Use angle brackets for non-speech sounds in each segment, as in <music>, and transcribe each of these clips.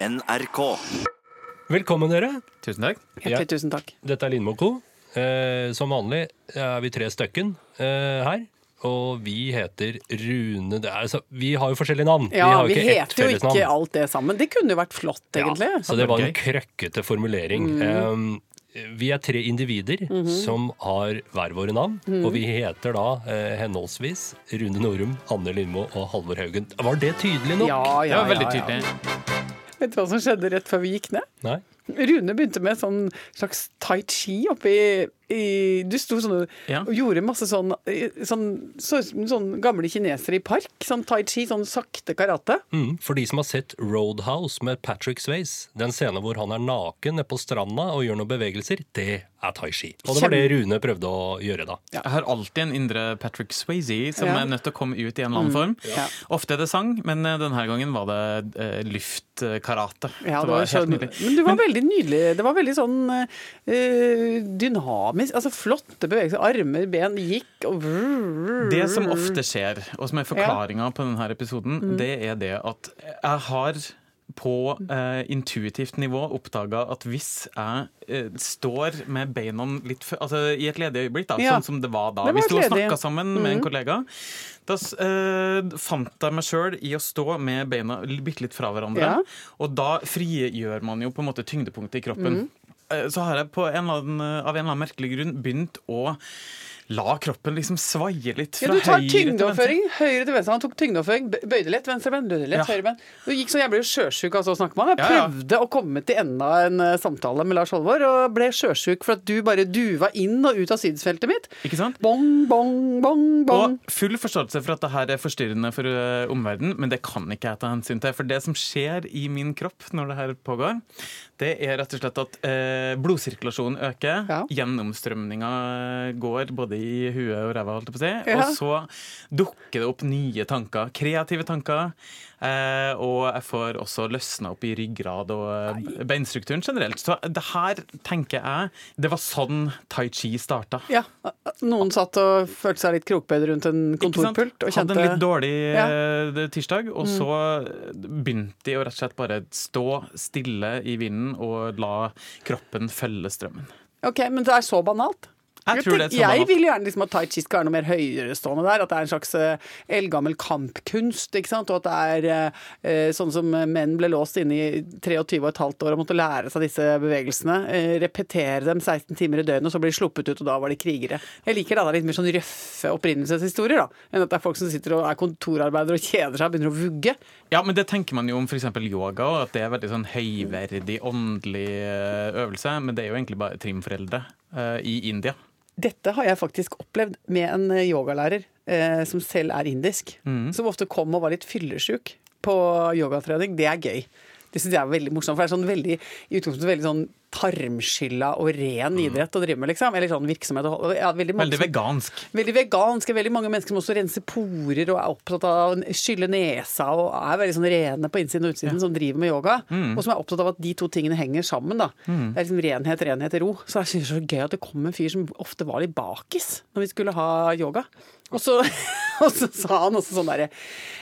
NRK. Velkommen, dere. Tusen takk. Hjertelig tusen takk. Dette er Lindmo Co. Eh, som vanlig er vi tre stykken eh, her. Og vi heter Rune det er, altså, Vi har jo forskjellige navn. Ja, har vi ikke heter jo navn. ikke alt det sammen. Det kunne jo vært flott, egentlig. Ja, så det var en krøkkete formulering. Mm. Eh, vi er tre individer Mhm. som har hver våre navn. Og vi heter da eh, henholdsvis Rune Norum, Anne Lindmo og Halvor Haugen. Var det tydelig nok? Ja, Det ja, var veldig ja, ja. tydelig. Vet du hva som skjedde rett før vi gikk ned? Nei? Rune begynte med sånn slags tai chi oppi i, Du sto sånn og- Ja. og gjorde masse sånn, sånn, så, sånn gamle kinesere i park. Sånn tai chi, sånn sakte karate. Mm, for de som har sett Roadhouse med Patrick Swayze, den scenen hvor han er naken nede på stranda og gjør noen bevegelser, det er tai chi. Og det var det Rune prøvde å gjøre da. Jeg har alltid en indre Patrick Swayze som Ja. er nødt til å komme ut i en eller annen form. Ja. Ofte er det sang, men eh, denne gangen var det eh, luftkarate. Ja, det det var var så, helt nydelig. men du var veldig nydelig. Det var veldig sånn eh, dynamisk. Altså flotte bevegelser. Armer, ben gikk og Det som ofte skjer, og som er forklaringa på denne episoden, Mm. det er det at jeg har på eh, intuitivt nivå oppdaga at hvis jeg eh, står med beina litt før altså, i et ledig øyeblikk, da, Ja. sånn som det var da var Vi sto og snakka sammen Mm. med en kollega. Da eh, fant jeg meg sjøl i å stå med beina bitte litt fra hverandre. Ja. Og da frigjør man jo på en måte tyngdepunktet i kroppen. Mm. Eh, Så har jeg på en annen, av en eller annen merkelig grunn begynt å la kroppen liksom svaie litt Ja, fra du tar høyre til venstre. tyngdeoverføring høyre til venstre. Han tok tyngdeoverføring, bøyde lett venstre ben, bøyde lett Ja. høyre ben. Du gikk så Jeg ble sjøsjuk av så å snakke med han. Jeg Ja, ja. prøvde å komme til enda en eh, samtale med Lars Holvor, og ble sjøsjuk for at du bare duva inn og ut av sidesfeltet mitt. Ikke sant? Bong, bong, bong, bong. Og full forståelse for at det her er forstyrrende for omverdenen, men det kan ikke jeg ta hensyn til. For det som skjer i min kropp når det her pågår, det er rett og slett at eh, blodsirkulasjonen øker, Ja. gjennomstrømninga går både i huet og ræva, holdt jeg på å si, Ja. og så dukker det opp nye tanker, kreative tanker, og jeg får også løsna opp i ryggrad og eh, beinstrukturen generelt. Så det her tenker jeg Det var sånn tai chi starta. Ja, Noen satt og følte seg litt krokbøyd rundt en kontorpult og Hadde en litt dårlig Ja. eh, tirsdag, og så begynte de å rett og slett bare stå stille i vinden og la kroppen følge strømmen. Ok, men det er så banalt. Jeg tror det er jeg vil gjerne liksom at tai chi skal være noe mer høyerestående der. At det er en slags eh, eldgammel kampkunst. ikke sant? Og at det er eh, eh, sånn som menn ble låst inne i 23 og et halvt år og måtte lære seg disse bevegelsene. repetere dem 16 timer i døgnet, og så blir de sluppet ut, og da var de krigere. Jeg liker da det er litt mer sånn røffe opprinnelseshistorier, da. Enn at det er folk som sitter og er kontorarbeidere og kjeder seg og begynner å vugge. Ja, men det tenker man jo om f.eks. yoga, og at det er veldig sånn høyverdig, åndelig øvelse. Men det er jo egentlig bare trimforeldre eh, i India. Dette har jeg faktisk opplevd med en eh, yogalærer eh, som selv er indisk. Som ofte kom og var litt fyllesyk på yogatrening. Det er gøy. Det syns jeg er veldig morsomt. For det er sånn veldig, i utgangspunktet veldig sånn tarmskylla og ren idrett å drive med, liksom. Eller sånn virksomhet. Ja, veldig, mange Veldig vegansk. Veldig vegansk. Veldig mange mennesker som også renser porer og er opptatt av å skylle nesa og er veldig sånn rene på innsiden og utsiden, som driver med yoga. Og som er opptatt av at de to tingene henger sammen. da. Det er liksom renhet, renhet, ro. Så jeg synes det er så gøy at det kom en fyr som ofte var litt bakis når vi skulle ha yoga. Og så, <laughs> og så sa han også sånn derre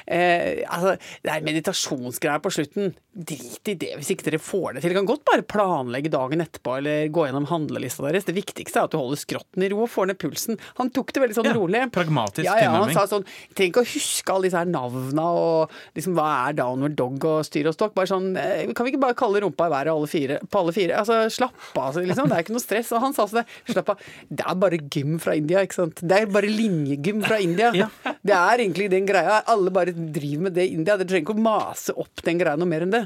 eh, altså, Det er meditasjonsgreier på slutten. Drit i det hvis ikke dere får det til. Dere kan godt bare planlegge dagen etterpå eller gå gjennom handlelista deres. Det viktigste er at du holder skrotten i ro og får ned pulsen. Han tok det veldig sånn Ja, rolig. pragmatisk ja, ja, Han sa sånn Trenger ikke å huske alle disse her navna og liksom hva er downward dog og styr og stokk. Bare sånn eh, Kan vi ikke bare kalle rumpa i været alle fire, på alle fire? Altså slapp av, altså, liksom. Det er ikke noe stress. Og han sa sånn Slapp av. Det er bare gym fra India, ikke sant. Det er bare linjegym fra India. Ja. Det er egentlig den greia. Alle bare driver med det i India. Dere trenger ikke å mase opp den greia noe mer enn det.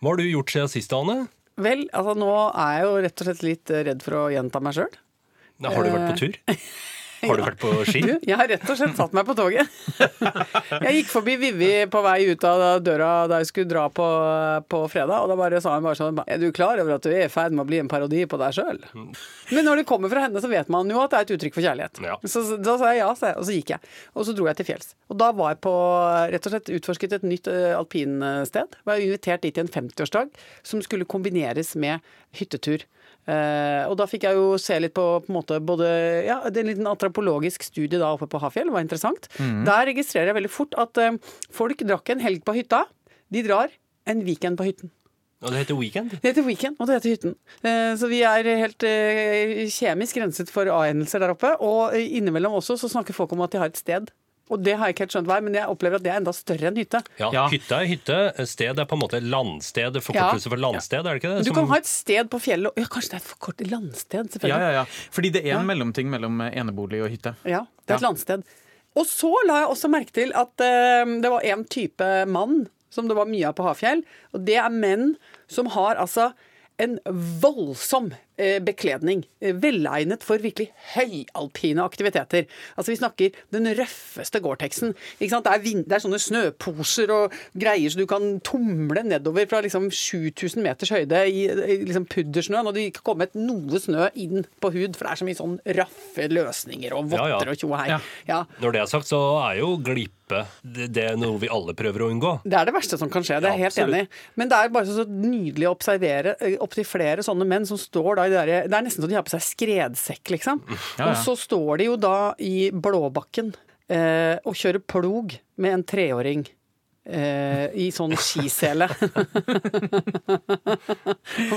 Hva har du gjort siden sist, Ane? Vel, altså nå er jeg jo rett og slett litt eh, redd for å gjenta meg sjøl. Har du vært på tur? <laughs> Har du vært på ski? Du, jeg har rett og slett satt meg på toget. <laughs> Jeg gikk forbi Vivi på vei ut av døra da jeg skulle dra på, på fredag, og da bare sa hun bare sånn Er du klar over at du er i ferd med å bli en parodi på deg sjøl? Men når det kommer fra henne, så vet man jo at det er et uttrykk for kjærlighet. Ja. Så, så da sa jeg ja, jeg, og så gikk jeg. Og så dro jeg til fjells. Og da var jeg på rett og slett utforsket et nytt eh, alpinsted. Var invitert dit i en 50-årsdag som skulle kombineres med hyttetur. Eh, og da fikk jeg jo se litt på, på en måte både ja, det er en liten antropologisk studie da oppe på Hafjell, var interessant. Der registrerer jeg veldig fort at eh, folk drakk en helg på hytta, de drar en weekend på hytten. Og det heter Weekend. Det heter Weekend, og det heter Hytten. Eh, Så vi er helt kjemisk renset for a-endelser der oppe. Og innimellom også så snakker folk om at de har et sted. Og det har jeg ikke helt skjønt hva er, men jeg opplever at det er enda større enn hytte. Ja, Ja. Hytte er hytte. Sted er på en måte landsted. Forkortelse for landsted, er det ikke det? Du Som- kan ha et sted på fjellet og Ja, kanskje det er et forkortet landsted, selvfølgelig. ja, ja. ja. Fordi det er en Ja. mellomting mellom eh, enebolig og hytte. Ja, det er et Ja. landsted. Og så la jeg også merke til at uh, det var en type mann som det var mye av på Hafjell. Og det er menn som har altså en voldsom bekledning. Eh, velegnet for virkelig høyalpine aktiviteter. Altså Vi snakker den røffeste Gore-Texen. Det det er sånne snøposer og greier så du kan tumle nedover fra liksom 7000 meters høyde i, i liksom puddersnøen, og det ikke kommet noe snø inn på hud, for det er så mye sånn raffe løsninger og Ja, ja. og tjo og hei. Ja. Når det er sagt, så er jo glippe det, det er noe vi alle prøver å unngå. Det er det verste som kan skje, det er jeg Ja, helt enig i. Men det er bare så, så nydelig å observere eh, opptil flere sånne menn som står da i det derre Det er nesten så de har på seg skredsekk, liksom. Ja, ja. Og så står de jo da i Blåbakken eh, og kjører plog med en treåring. Eh, I sånn skisele. <laughs>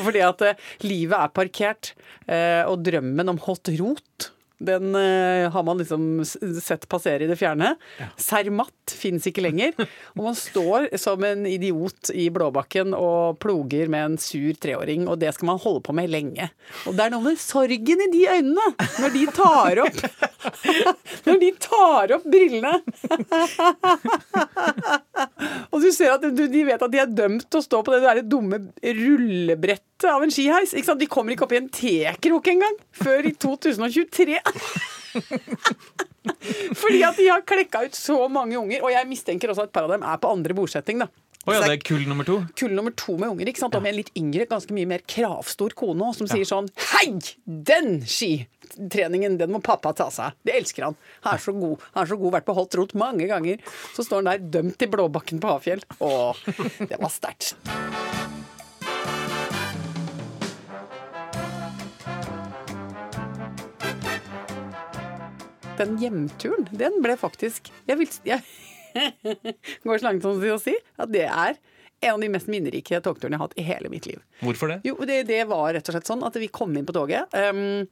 Fordi at eh, livet er parkert, eh, og drømmen om hot rot den eh, har man liksom sett passere i det fjerne. Cermat fins ikke lenger. <laughs> Og man står som en idiot i Blåbakken og ploger med en sur treåring, og det skal man holde på med lenge. Og det er noe med sorgen i de øynene når de tar opp <laughs> Når de tar opp brillene. <laughs> Og du ser at du, de vet at de er dømt til å stå på det der dumme rullebrettet av en skiheis. Ikke sant? De kommer ikke opp i en tekrok engang før i 2023. <laughs> Fordi at de har klekka ut så mange unger, og jeg mistenker også at et par av dem er på andre bosetting. da. Oh, ja, det er kull nummer to? kull nummer to med unger, ikke sant? og med en litt yngre, ganske mye mer kravstor kone også, som sier sånn Hei! Den skitreningen, den må pappa ta seg av. Det elsker han. Han er så god. Han er så god, vært på holdt rot mange ganger. Så står han der dømt i Blåbakken på Hafjell. Å, det var sterkt. Den hjemturen, den ble faktisk Jeg vil jeg, <laughs> går så langt som til å si at det er en av de mest minnerike togturene jeg har hatt i hele mitt liv. Hvorfor det? Jo, det, det var rett og slett sånn at vi kom inn på toget. Um,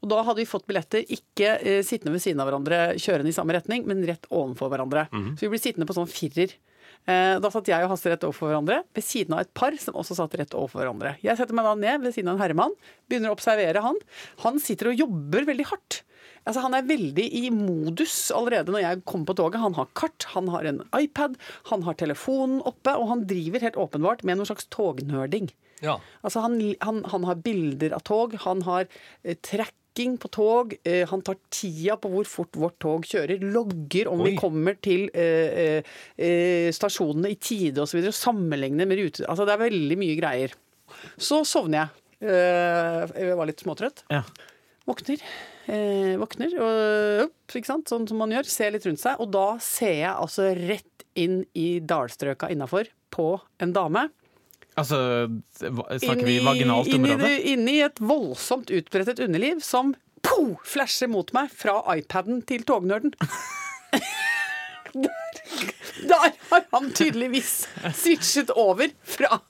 og da hadde vi fått billetter ikke uh, sittende ved siden av hverandre kjørende i samme retning, men rett ovenfor hverandre. Så vi ble sittende på sånn firer. Uh, da satt jeg og Hasse rett overfor hverandre, ved siden av et par som også satt rett overfor hverandre. Jeg setter meg da ned ved siden av en herremann, begynner å observere han. Han sitter og jobber veldig hardt. Altså, han er veldig i modus allerede når jeg kommer på toget. Han har kart, han har en iPad, han har telefonen oppe, og han driver helt åpenbart med noen slags tognerding. Ja. Altså han, han, han har bilder av tog, han har eh, tracking på tog, eh, han tar tida på hvor fort vårt tog kjører, logger om Oi. vi kommer til eh, eh, eh, stasjonene i tide osv., sammenligner med rute... Altså det er veldig mye greier. Så sovner jeg. Eh, jeg var litt småtrøtt. Ja. Våkner. Eh, våkner og opp, ikke sant? sånn som man gjør. Ser litt rundt seg. Og da ser jeg altså rett inn i dalstrøka innafor på en dame. Altså, snakker vi vaginalt område? Inni et voldsomt utbrettet underliv som po, flasher mot meg fra iPaden til tognerden. <laughs> Der, der har han tydeligvis switchet over fra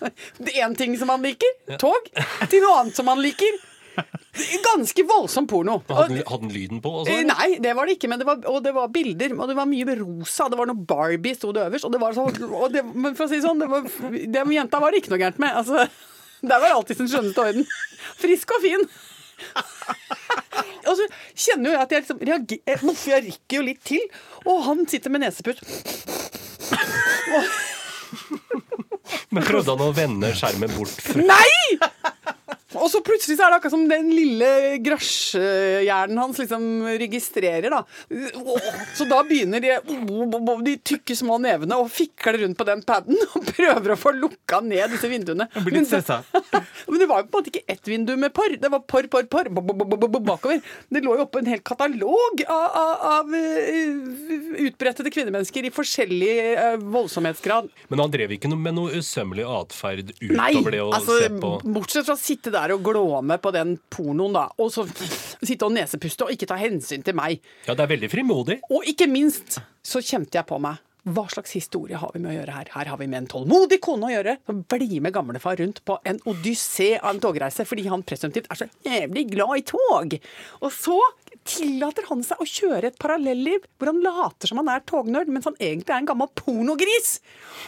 <laughs> én ting som han liker, tog, til noe annet som han liker. Ganske voldsom porno. Hadde den, lyden på? Også? Nei, det var det ikke, men det var, og det var bilder. Og det var mye rosa. Det var noe Barbie sto det øverst. Og det var så, og det, men for å si sånn, det, var, med jenta var det ikke noe gærent med. Altså, der var alltid sin skjønneste orden. Frisk og fin. Og så kjenner jo jeg at jeg liksom reagerer Uff, Jeg rykker jo litt til, og han sitter med neseput. Men prøvde han å vende skjermen bort fra Nei! Og så plutselig så er det akkurat som den lille grasjehjernen hans liksom registrerer, da. Så da begynner de, de tykke små nevene å fikle rundt på den paden og prøver å få lukka ned disse vinduene. Men- stressa. <laughs> Men det var jo på en måte ikke ett vindu med par. Det var par, par, par b- b- b- b- bakover. Det lå jo oppe en hel katalog av, av, av eh, utbrettede kvinnemennesker i forskjellig uh, voldsomhetsgrad. Men han drev ikke noe med noe usømmelig atferd Nei, utover det å altså, se på bortsett fra å sitte der og glåme på den pornoen, da, og så sitte og nesepuste og ikke ta hensyn til meg. Ja, det er veldig frimodig. Og ikke minst så kjente jeg på meg Hva slags historie har vi med å gjøre her? Her har vi med en tålmodig kone å gjøre som blir med gamlefar rundt på en odyssé av en togreise fordi han presumptivt er så jævlig glad i tog. Og så tillater han seg å kjøre et parallelliv hvor han later som han er tognerd, mens han egentlig er en gammel pornogris.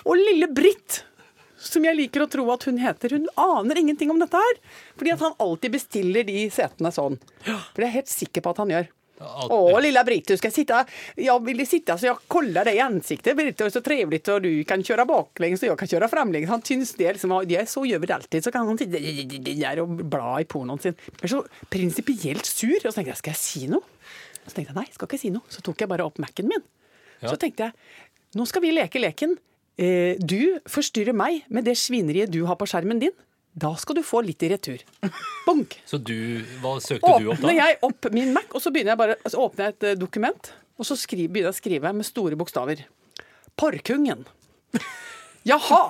Og lille Britt, som jeg liker å tro at hun heter, hun aner ingenting om dette her. Fordi at han alltid bestiller de setene sånn. For det er jeg helt sikker på at han gjør. Alt- Å, lilla Britt, du sitte? Ja, Jag vill sitta så jag kollar dig i ansiktet. Britt, det är så trevligt och du kan köra baklänges och jag kan köra framlänges. Han syns det liksom, det är så gör vi det alltid. Så kan han sitte og och bla i pornoen sin. Jeg er så prinsipielt sur. Og så tenkte jeg, skal jeg si noe? Så tenkte jeg, nei, skal ikke si noe. Så tok jeg bare opp Mac-en min. Ja. Så tenkte jeg, nå skal vi leke leken. Eh, du forstyrrer meg med det svineriet du har på skjermen din. Da skal du få litt i retur. <laughs> Bonk! Så du, hva søkte du opp da? Åpner jeg opp min Mac, og så begynner jeg bare, så åpner jeg et eh, dokument, og så skriver, begynner jeg å skrive med store bokstaver. Porkungen. Jaha,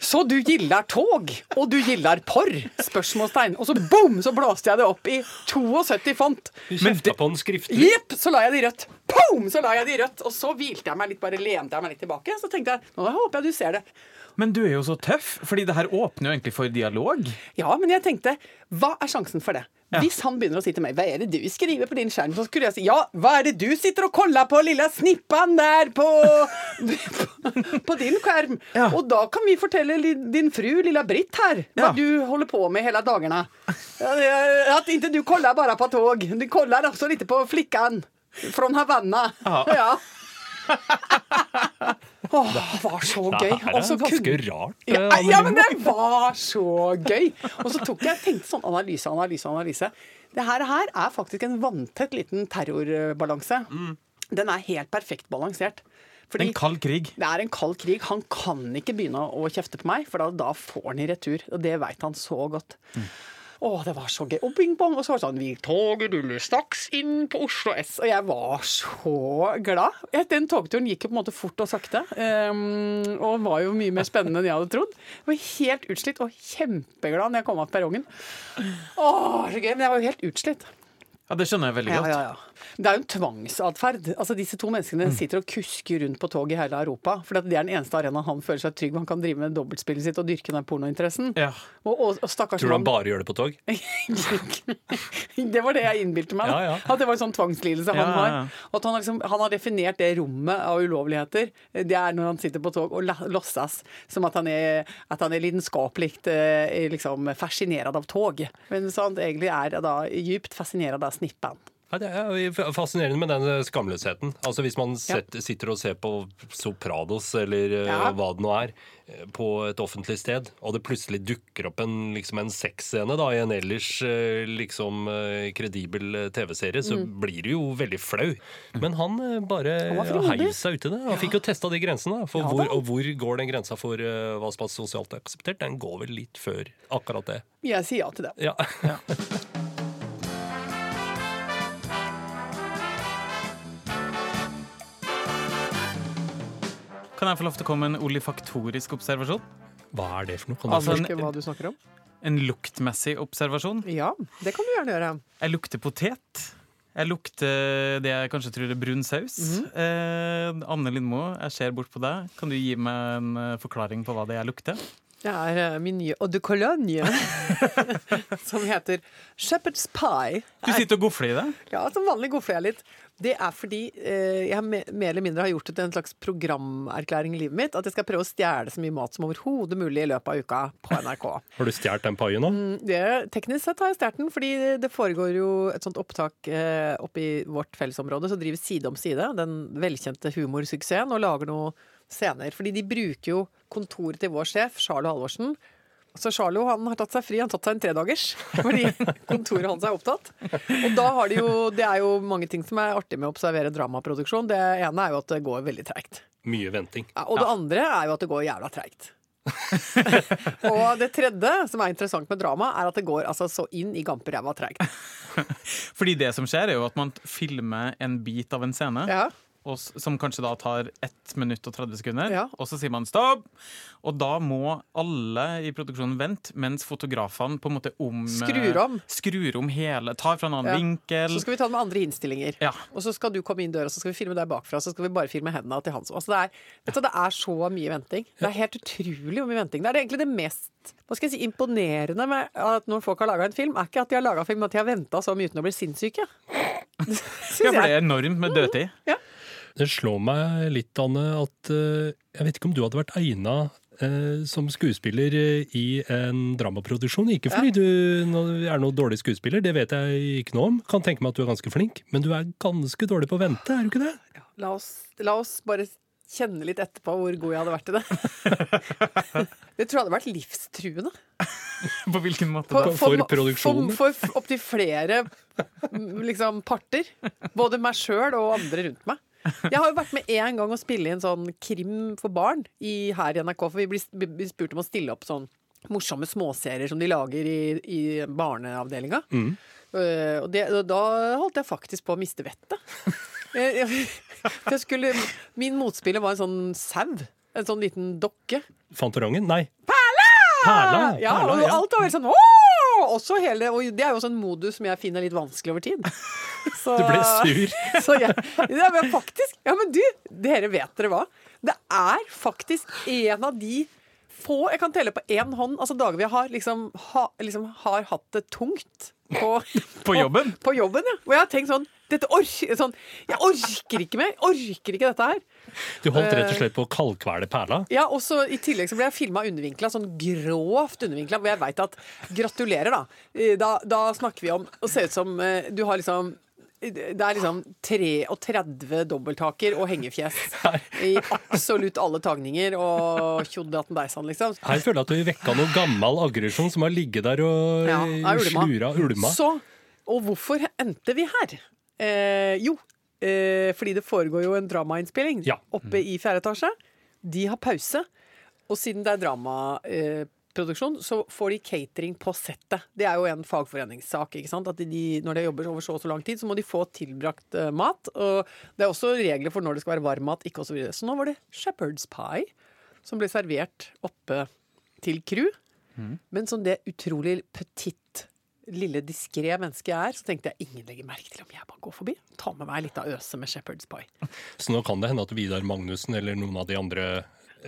så du gillar tog, og du gillar porr? Spørsmålstegn. Og så boom, så blåste jeg det opp i 72 font. Du kjefta på den skriftlig. Jepp, så la jeg det i rødt. Boom, så la jeg det i rødt. Og så hvilte jeg meg litt, bare lente jeg meg litt tilbake. Så tenkte jeg, nå håper jeg du ser det. Men du er jo så tøff, fordi det her åpner jo egentlig for dialog. Ja, men jeg tenkte, hva er sjansen for det? Hvis han begynner å si til meg, hva er det du skriver på din skjerm? Så skulle jeg si, ja, hva er det du sitter og koller på, lilla snippan der på, på, <laughs> på din skjerm? Ja. Og da kan vi fortelle din fru, lilla Britt her, hva Ja. du holder på med hele dagene. Ja, At ikke du kollar bare på tog, du kollar også litt på flikkan fra Havanna. Ja. <laughs> Åh, det var så gøy. Det er ganske kun... rart. ja, eh, ja, men det var så gøy! Og så tok jeg tenkte sånn analyse, analyse, analyse. Det her, her er faktisk en vanntett liten terrorbalanse. Den er helt perfekt balansert. Fordi En kald krig. det er en kald krig. Han kan ikke begynne å kjefte på meg, for da, da får han i retur. Og det veit han så godt. Å, det var så gøy. Og bing bong. Og så var det sånn Vi toget ruller straks inn på Oslo S. Og jeg var så glad. Den togturen gikk jo på en måte fort og sakte. Um, og var jo mye mer spennende enn jeg hadde trodd. Jeg var helt utslitt og kjempeglad når jeg kom av perrongen. Å, så gøy. Men jeg var jo helt utslitt. Ja, Det skjønner jeg veldig godt. Ja, ja, ja. Det er jo en tvangsatferd. Altså, disse to menneskene Mm. sitter og kusker rundt på tog i hele Europa. For det er den eneste arenaen han føler seg trygg han kan drive med dobbeltspillet sitt og dyrke den pornointeressen. Ja. Og, og, og Tror du han bare gjør det på tog? <laughs> Det var det jeg innbilte meg. Ja, ja. At det var en sånn tvangslidelse han har. Og at han, har liksom, han har definert det rommet av ulovligheter. Det er når han sitter på tog og losses som at han er, at han er lidenskapelig eh, liksom, fascinert av tog. Men så han egentlig er da djupt fascinert av snippen. Ja, det er fascinerende med den skamløsheten. Altså Hvis man setter, sitter og ser på Sopranos eller eh, Ja. hva det nå er, eh, på et offentlig sted, og det plutselig dukker opp en, liksom en sexscene i en ellers eh, liksom eh, kredibel eh, TV-serie, så blir du jo veldig flau. Men han eh, bare han heiv seg uti det. Han fikk jo testa de grensene. For Ja hvor, og hvor går den grensa for eh, hva som er sosialt akseptert? Den går vel litt før akkurat det. Jeg sier ja til det. Ja. <laughs> Kan jeg få lov til å komme med en olifaktorisk observasjon? Hva er det for noe? Kan Altså, en, hva du snakker om? En luktmessig observasjon. Ja, det kan du gjerne gjøre. Jeg lukter potet. Jeg lukter det jeg kanskje tror er brun saus. eh, Anne Lindmo, jeg ser bort på deg. Kan du gi meg en eh, forklaring på hva det er jeg lukter? Det er eh, min nye eau de cologne, <laughs> som heter Shepherd's Pie. Du sitter og gofler i det. Ja, som vanlig gofler jeg litt. Det er fordi eh, jeg mer eller mindre har gjort det til en slags programerklæring i livet mitt. At jeg skal prøve å stjele så mye mat som overhodet mulig i løpet av uka på NRK. <laughs> Har du stjålet den paien nå? Det, teknisk sett har jeg stjålet den, fordi det foregår jo et sånt opptak eh, oppe i vårt fellesområde som driver side om side, den velkjente humorsuksessen, og lager noen scener. Fordi de bruker jo kontoret til vår sjef, Charlo Halvorsen. Så Charlo han har tatt seg fri, han har tatt seg en tredagers <laughs> fordi kontoret hans er opptatt. Og da har de jo, det er jo mange ting som er artig med å observere dramaproduksjon. Det ene er jo at det går veldig treigt. Mye venting. Ja, og det andre er jo at det går jævla treigt. <laughs> og det tredje som er interessant med drama, er at det går altså så inn i gamperæva treigt. <laughs> Fordi det som skjer, er jo at man filmer en bit av en scene. Ja. Og, som kanskje da tar 1 minutt og 30 sekunder. Ja. Og så sier man stopp! Og da må alle i produksjonen vente, mens fotografene på en måte om Skrur om. Skrur om hele, tar fra en annen Ja. vinkel. Så skal vi ta det med andre innstillinger. Ja. Og så skal du komme inn døra, så skal vi filme deg bakfra, så skal vi bare filme hendene til Hans. Altså det, er, vet du, det er så mye venting. Det er helt utrolig hvor mye venting. Det er egentlig det mest hva skal jeg si, imponerende med at når folk har laga en film, er ikke at de har laga film, men at de har venta så mye uten å bli sinnssyke. Ja, <laughs> for det er enormt med dødtid. Det slår meg litt, Anne, at eh, jeg vet ikke om du hadde vært egna eh, som skuespiller eh, i en dramaproduksjon. Ikke fordi du er noe dårlig skuespiller, det vet jeg ikke noe om. Kan tenke meg at du er ganske flink, men du er ganske dårlig på å vente, er du ikke det? La oss, la oss bare kjenne litt etterpå hvor god jeg hadde vært i det. <laughs> Det tror jeg hadde vært livstruende. <laughs> På hvilken måte For- for, for produksjonen. For, for, opptil flere liksom, parter. Både meg sjøl og andre rundt meg. <laughs> Jeg har jo vært med én gang å spille inn sånn krim for barn i, her i NRK. For vi blir spurt om å stille opp sånn morsomme småserier som de lager i, i barneavdelinga. Eh, og, det, og da holdt jeg faktisk på å miste vettet. <laughs> Skulle, min motspiller var en sånn sau. En sånn liten dokke. Fantorangen? Nei. Perla! Perla, Ja, Perla, og alt var veldig sånn Åh! Også hele, og det er jo også en modus som jeg finner litt vanskelig over tid. <laughs> <laughs> Så, Du ble sur. <laughs> Så jeg, ja, men faktisk Ja, men du, dere vet dere hva? Det er faktisk en av de få jeg kan telle på én hånd altså dager vi har liksom, ha, liksom har hatt det tungt på, <laughs> På jobben? På, jobben, ja. Og jeg har tenkt sånn, orker, sånn Jeg orker ikke mer! Orker ikke dette her. Du holdt rett og slett på å kaldkvele Perla. Ja, og så I tillegg så ble jeg filma undervinkla, sånn grovt undervinkla, hvor jeg veit at Gratulerer, da. Eh, da. Da snakker vi om å se ut som eh, du har liksom det er liksom 33 dobbelttaker og hengefjes i absolutt alle tagninger. Og tjoddatten deisan, liksom. Her føler jeg at du vekka noe gammel aggresjon som har ligget der og Ja, eh, ulma. slura ulma. Så, og hvorfor endte vi her? Eh, jo, eh, fordi det foregår jo en dramainnspilling Ja. oppe i fjerde etasje. De har pause, og siden det er dramaproduksjon, så får de catering på settet. Det er jo en fagforeningssak. ikke sant? At de, når de jobber over så og så lang tid, så må de få tilbrakt uh, mat. Og det er også regler for når det skal være varm mat, ikke osv. Så, videre. så nå var det shepherd's pie som ble servert oppe til crew. Men som det utrolig petit, lille diskré mennesket jeg er, så tenkte jeg ingen legger merke til om jeg bare går forbi. Ta med meg litt av øse med shepherd's pie. <laughs> Så nå kan det hende at Vidar Magnussen eller noen av de andre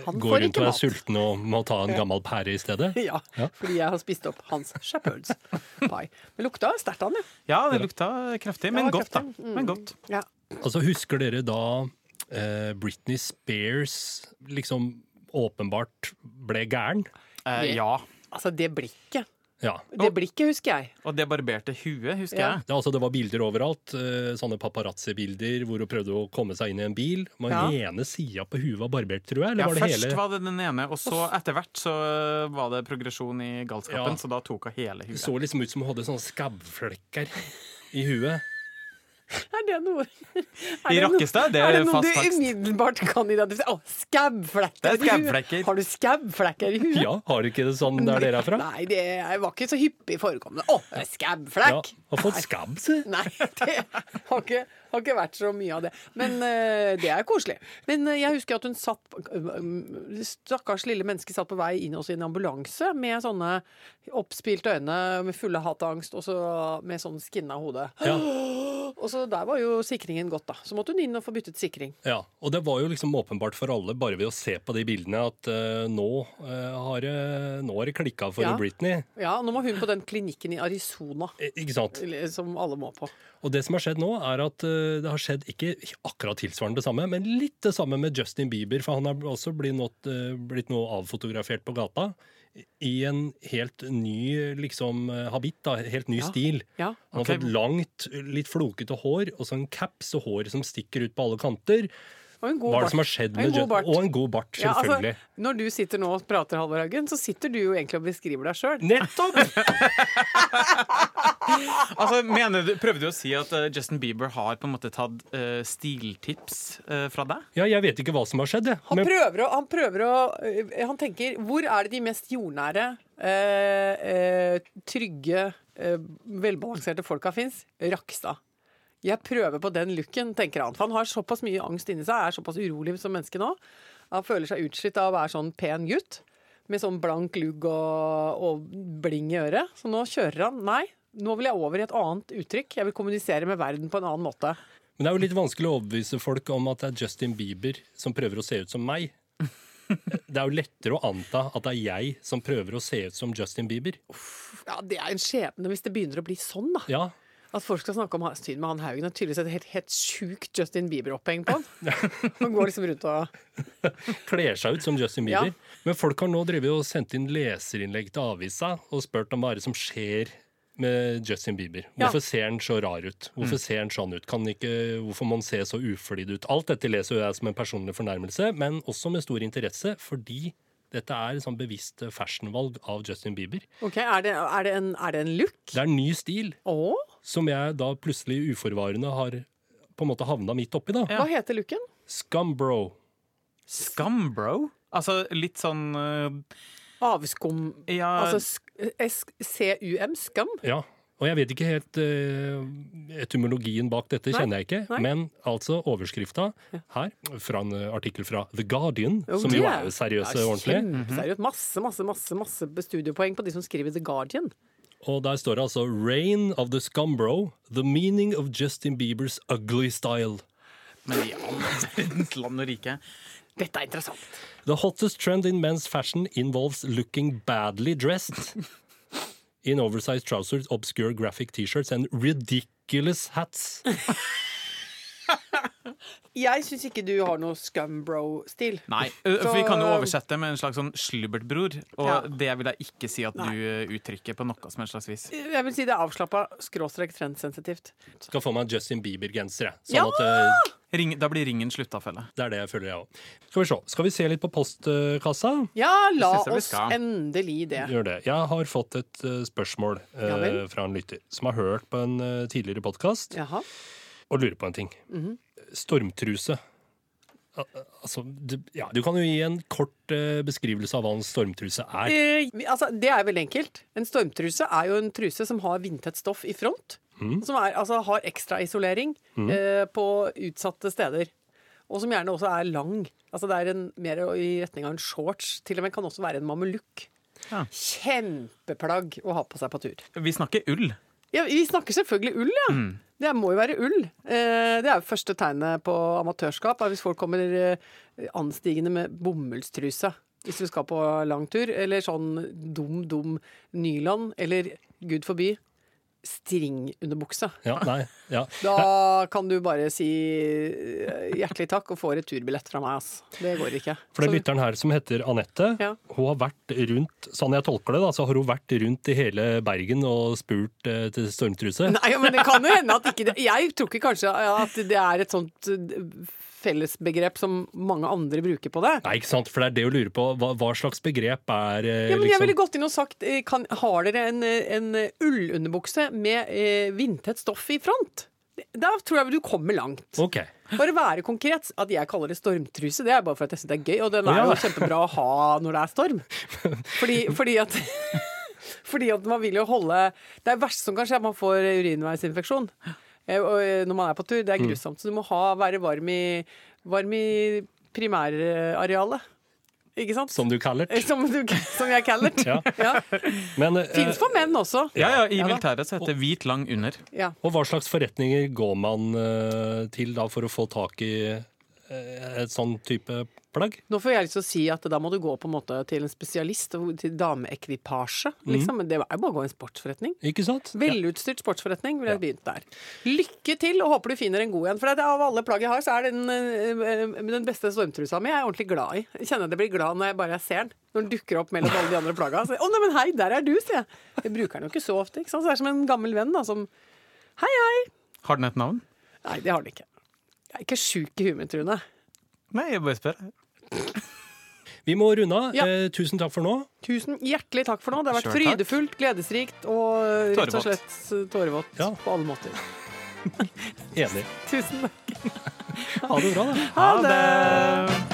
Han får går rundt ikke og er sulten og må ta en gammel pære i stedet. <laughs> Ja, Ja. fordi jeg har spist opp hans shepherd's pie. Men lukta sterkt av den, ja. Ja, det lukta kraftig, men godt, da. kraftig. Mm. Men godt. ja. Altså, Husker dere da eh, Britney Spears liksom åpenbart ble gæren? Eh, ja. Altså, det blikket. Ja. Det blikket husker jeg. Og det barberte huet, husker Ja. jeg. Det, altså, det var bilder overalt. eh, sånne paparazzi-bilder hvor hun prøvde å komme seg inn i en bil. Men Ja. Den ene sida på huet var barbert, tror jeg. Eller Ja, var det først hele var det den ene, og så etter hvert så var det progresjon i galskapen, Ja. så da tok hun hele huet. Det så liksom ut som hun hadde sånne skabbflekker i huet. <laughs> Er det noe er I det Rakkestad, det Er er det noe du umiddelbart kan identifisere? Å, skabbflekker! Det er i skabbflekker. Har du skabbflekker i huet? Ja, har du ikke det sånn der dere er fra? Nei, det var ikke så hyppig forekommende. Å, det er Ja, har fått skabb, si. <laughs> Nei, det har ikke, har ikke vært så mye av det. Men uh, det er koselig. Men uh, jeg husker at hun satt eh, Stakkars lille menneske satt på vei inn hos en ambulanse med sånne oppspilte øyne med fulle hat og angst, og så med sånn skinna hode. Ja. <gasps> Og så der var jo sikringen godt, da. Så måtte hun inn og få byttet sikring. Ja, og det var jo liksom åpenbart for alle, bare ved å se på de bildene, at uh, nå, uh, har det, nå har det klikka for Ja. Britney. Ja, nå må hun på den klinikken i Arizona, Eh, Ikke sant? som alle må på. Og det som har skjedd nå, er at uh, det har skjedd ikke akkurat tilsvarende det samme, men litt det samme med Justin Bieber, for han har også blitt, eh, blitt nå avfotografert på gata. I en helt ny liksom, eh, habit, da, helt ny Ja. stil. Ja. Han har fått langt, litt flokete hår, og så en caps og hår som stikker ut på alle kanter. Og en god Hva er det som har skjedd med Justin? Og en god bart, Ja, altså, selvfølgelig. når du sitter nå og prater, Halvor Haugen, så sitter du jo egentlig og beskriver deg sjøl. Nettopp! <laughs> Altså, mener du, Prøvde du å si at uh, Justin Bieber har på en måte tatt uh, stiltips uh, fra deg? Ja, jeg vet ikke hva som har skjedd, jeg. Han Men prøver å, han prøver å Han tenker Hvor er det de mest jordnære, eh, eh, trygge, eh, velbalanserte folka fins? Rakstad. Jeg prøver på den looken, tenker han. For han har såpass mye angst inni seg, er såpass urolig som menneske nå. Han føler seg utslitt av å være sånn pen gutt. Med sånn blank lugg og, og bling i øret. Så nå kjører han. Nei, nå vil jeg over i et annet uttrykk. Jeg vil kommunisere med verden på en annen måte. Men det er jo litt vanskelig å overbevise folk om at det er Justin Bieber som prøver å se ut som meg. Det er jo lettere å anta at det er jeg som prøver å se ut som Justin Bieber. Ja, Det er en skjebne hvis det begynner å bli sånn, da. Ja, At folk skal snakke om ha- med han Haugen. Er tydeligvis et helt, helt sjukt Justin Bieber-oppheng på han. Han går liksom rundt og <laughs> Kler seg ut som Justin Bieber. Ja. Men folk har nå drevet og sendt inn leserinnlegg til avisa og spurt om hva er det som skjer med Justin Bieber. Ja. Hvorfor ser han så rar ut? Hvorfor ser han sånn ut? Kan ikke, hvorfor må han se så uflidd ut? Alt dette leser jeg som en personlig fornærmelse, men også med stor interesse, fordi dette er et sånn bevisst fashionvalg av Justin Bieber. Ok, er det, er det, en, er det en look? Det er en ny stil Å? Som jeg da plutselig uforvarende har på en måte havna midt oppi, da. Hva heter looken? Scumbro. Scumbro? bro? Altså litt sånn uh... Avskum Ja, Altså C-U-M? skam? Ja. Og jeg vet ikke helt uh, etymologien bak dette, Nei, kjenner jeg ikke. nei. Men altså overskrifta her, fra en eh, artikkel fra The Guardian, Oh, som jo er seriøse er og ordentlig. Kjempeseriøst. Masse, masse, masse, masse studiepoeng på de som skriver The Guardian. Og der står det altså 'Reign of the Scumbro. The meaning of Justin Biebers ugly style'. Men ja, verdens <laughs> land og rike. Dette er interessant. The hottest trend in men's fashion involves looking badly dressed. In oversized trousers, obscure graphic T-shirts and ridiculous hats. <laughs> Jeg syns ikke du har noe scumbro-stil. Nei, for vi kan jo oversette med en slags sånn slubbertbror, og Ja. det vil jeg ikke si at Nei. du uttrykker på noe som helst slags vis. Jeg vil si det er avslappa, skråstrek trendsensitivt. Skal få meg en Justin Bieber-genser, jeg. Sånn Ja! at Ring, da blir ringen slutta, føler det er det jeg føler, jeg òg. Skal vi se. Skal vi se litt på postkassa? Ja, la oss endelig det. Gjør det. Jeg har fått et spørsmål eh, Ja fra en lytter som har hørt på en tidligere podkast Jaha. Og lurer på en ting. Mhm. Stormtruse. Al- Altså, du, ja, du kan jo gi en kort uh, beskrivelse av hva en stormtruse er. Eh, altså, det er veldig enkelt. En stormtruse er jo en truse som har vindtett stoff i front. Som er, altså, har ekstraisolering eh, på utsatte steder. Og som gjerne også er lang. Altså, det er en, mer i retning av en shorts. Til og med kan også være en mamelukk. Ja. Kjempeplagg å ha på seg på tur. Vi snakker ull. Ja, vi snakker selvfølgelig ull, ja. Det må jo være ull. Eh, det er jo første tegnet på amatørskap. Hvis folk kommer eh, anstigende med bomullstruse hvis du skal på lang tur. Eller sånn dum, dum nylon. Eller gud forby stringunderbukse. Ja, nei, ja. <laughs> Da kan du bare si eh, hjertelig takk og få returbillett fra meg, ass. Det går ikke. For det er lytteren her som heter Anette. Ja. Hun har vært rundt sånn jeg tolker det da, så har hun vært rundt i hele Bergen og spurt eh, til stormtruse. Nei, men det kan jo hende at ikke det Jeg tror ikke kanskje at det er et sånt eh, fellesbegrep som mange andre bruker på det. Nei, ikke sant? For det er det å lure på. Hva, hva slags begrep er eh, Ja, men jeg ville liksom gått inn og sagt eh, kan, Har dere en, eh, en ullunderbukse med eh, vindtett stoff i front? Da tror jeg du kommer langt. Okay. Bare være konkret, at jeg kaller det stormtruse, det er bare for at jeg syns det er gøy. Og den er ja. jo kjempebra å ha når det er storm. <laughs> Fordi, fordi at <laughs> Fordi at man vil jo holde Det er verst som kan skje, at man får urinveisinfeksjon. Eh, eh, Når man er på tur. Det er grusomt. Så du må ha, være varm i, varm i primærarealet. Ikke sant? Som du kaller det. Eh, Som, som jeg kaller det. <laughs> Ja. Ja. Men, Fins for menn også. Ja, ja, I Ja militæret så heter det hvit lang under. Ja. og hva slags forretninger går man til da for å få tak i et sånn type plagg? Nå får jeg lyst til å si at da må du gå på en måte til en spesialist, til dameekvipasje. Mm. Liksom. Men det er jo bare å gå i en sportsforretning. Ikke sant? Velutstyrt sportsforretning ville jeg begynt der. Lykke til, og håper du finner en god en. For av alle plagg jeg har, så er den, eh, den beste stormtrusa mi jeg er ordentlig glad i. Jeg kjenner at jeg blir glad når jeg bare ser den. Når den dukker opp mellom alle de andre plagga. Å, nei, men hei, der er du, sier jeg. Jeg bruker den jo ikke så ofte. Ikke sant? Så det er som en gammel venn da, som Hei, hei. Har den et navn? Nei, det har den ikke. Jeg er ikke sjuk i huet mitt, Rune. Nei, jeg bare spør. Vi må runde av. Ja. Eh, tusen takk for nå. Tusen hjertelig takk for nå. Det har vært frydefullt, gledesrikt og rett og slett tårevått Ja. på alle måter. <laughs> Enig. <laughs> Tusen takk. Ha det bra, da. Ha det!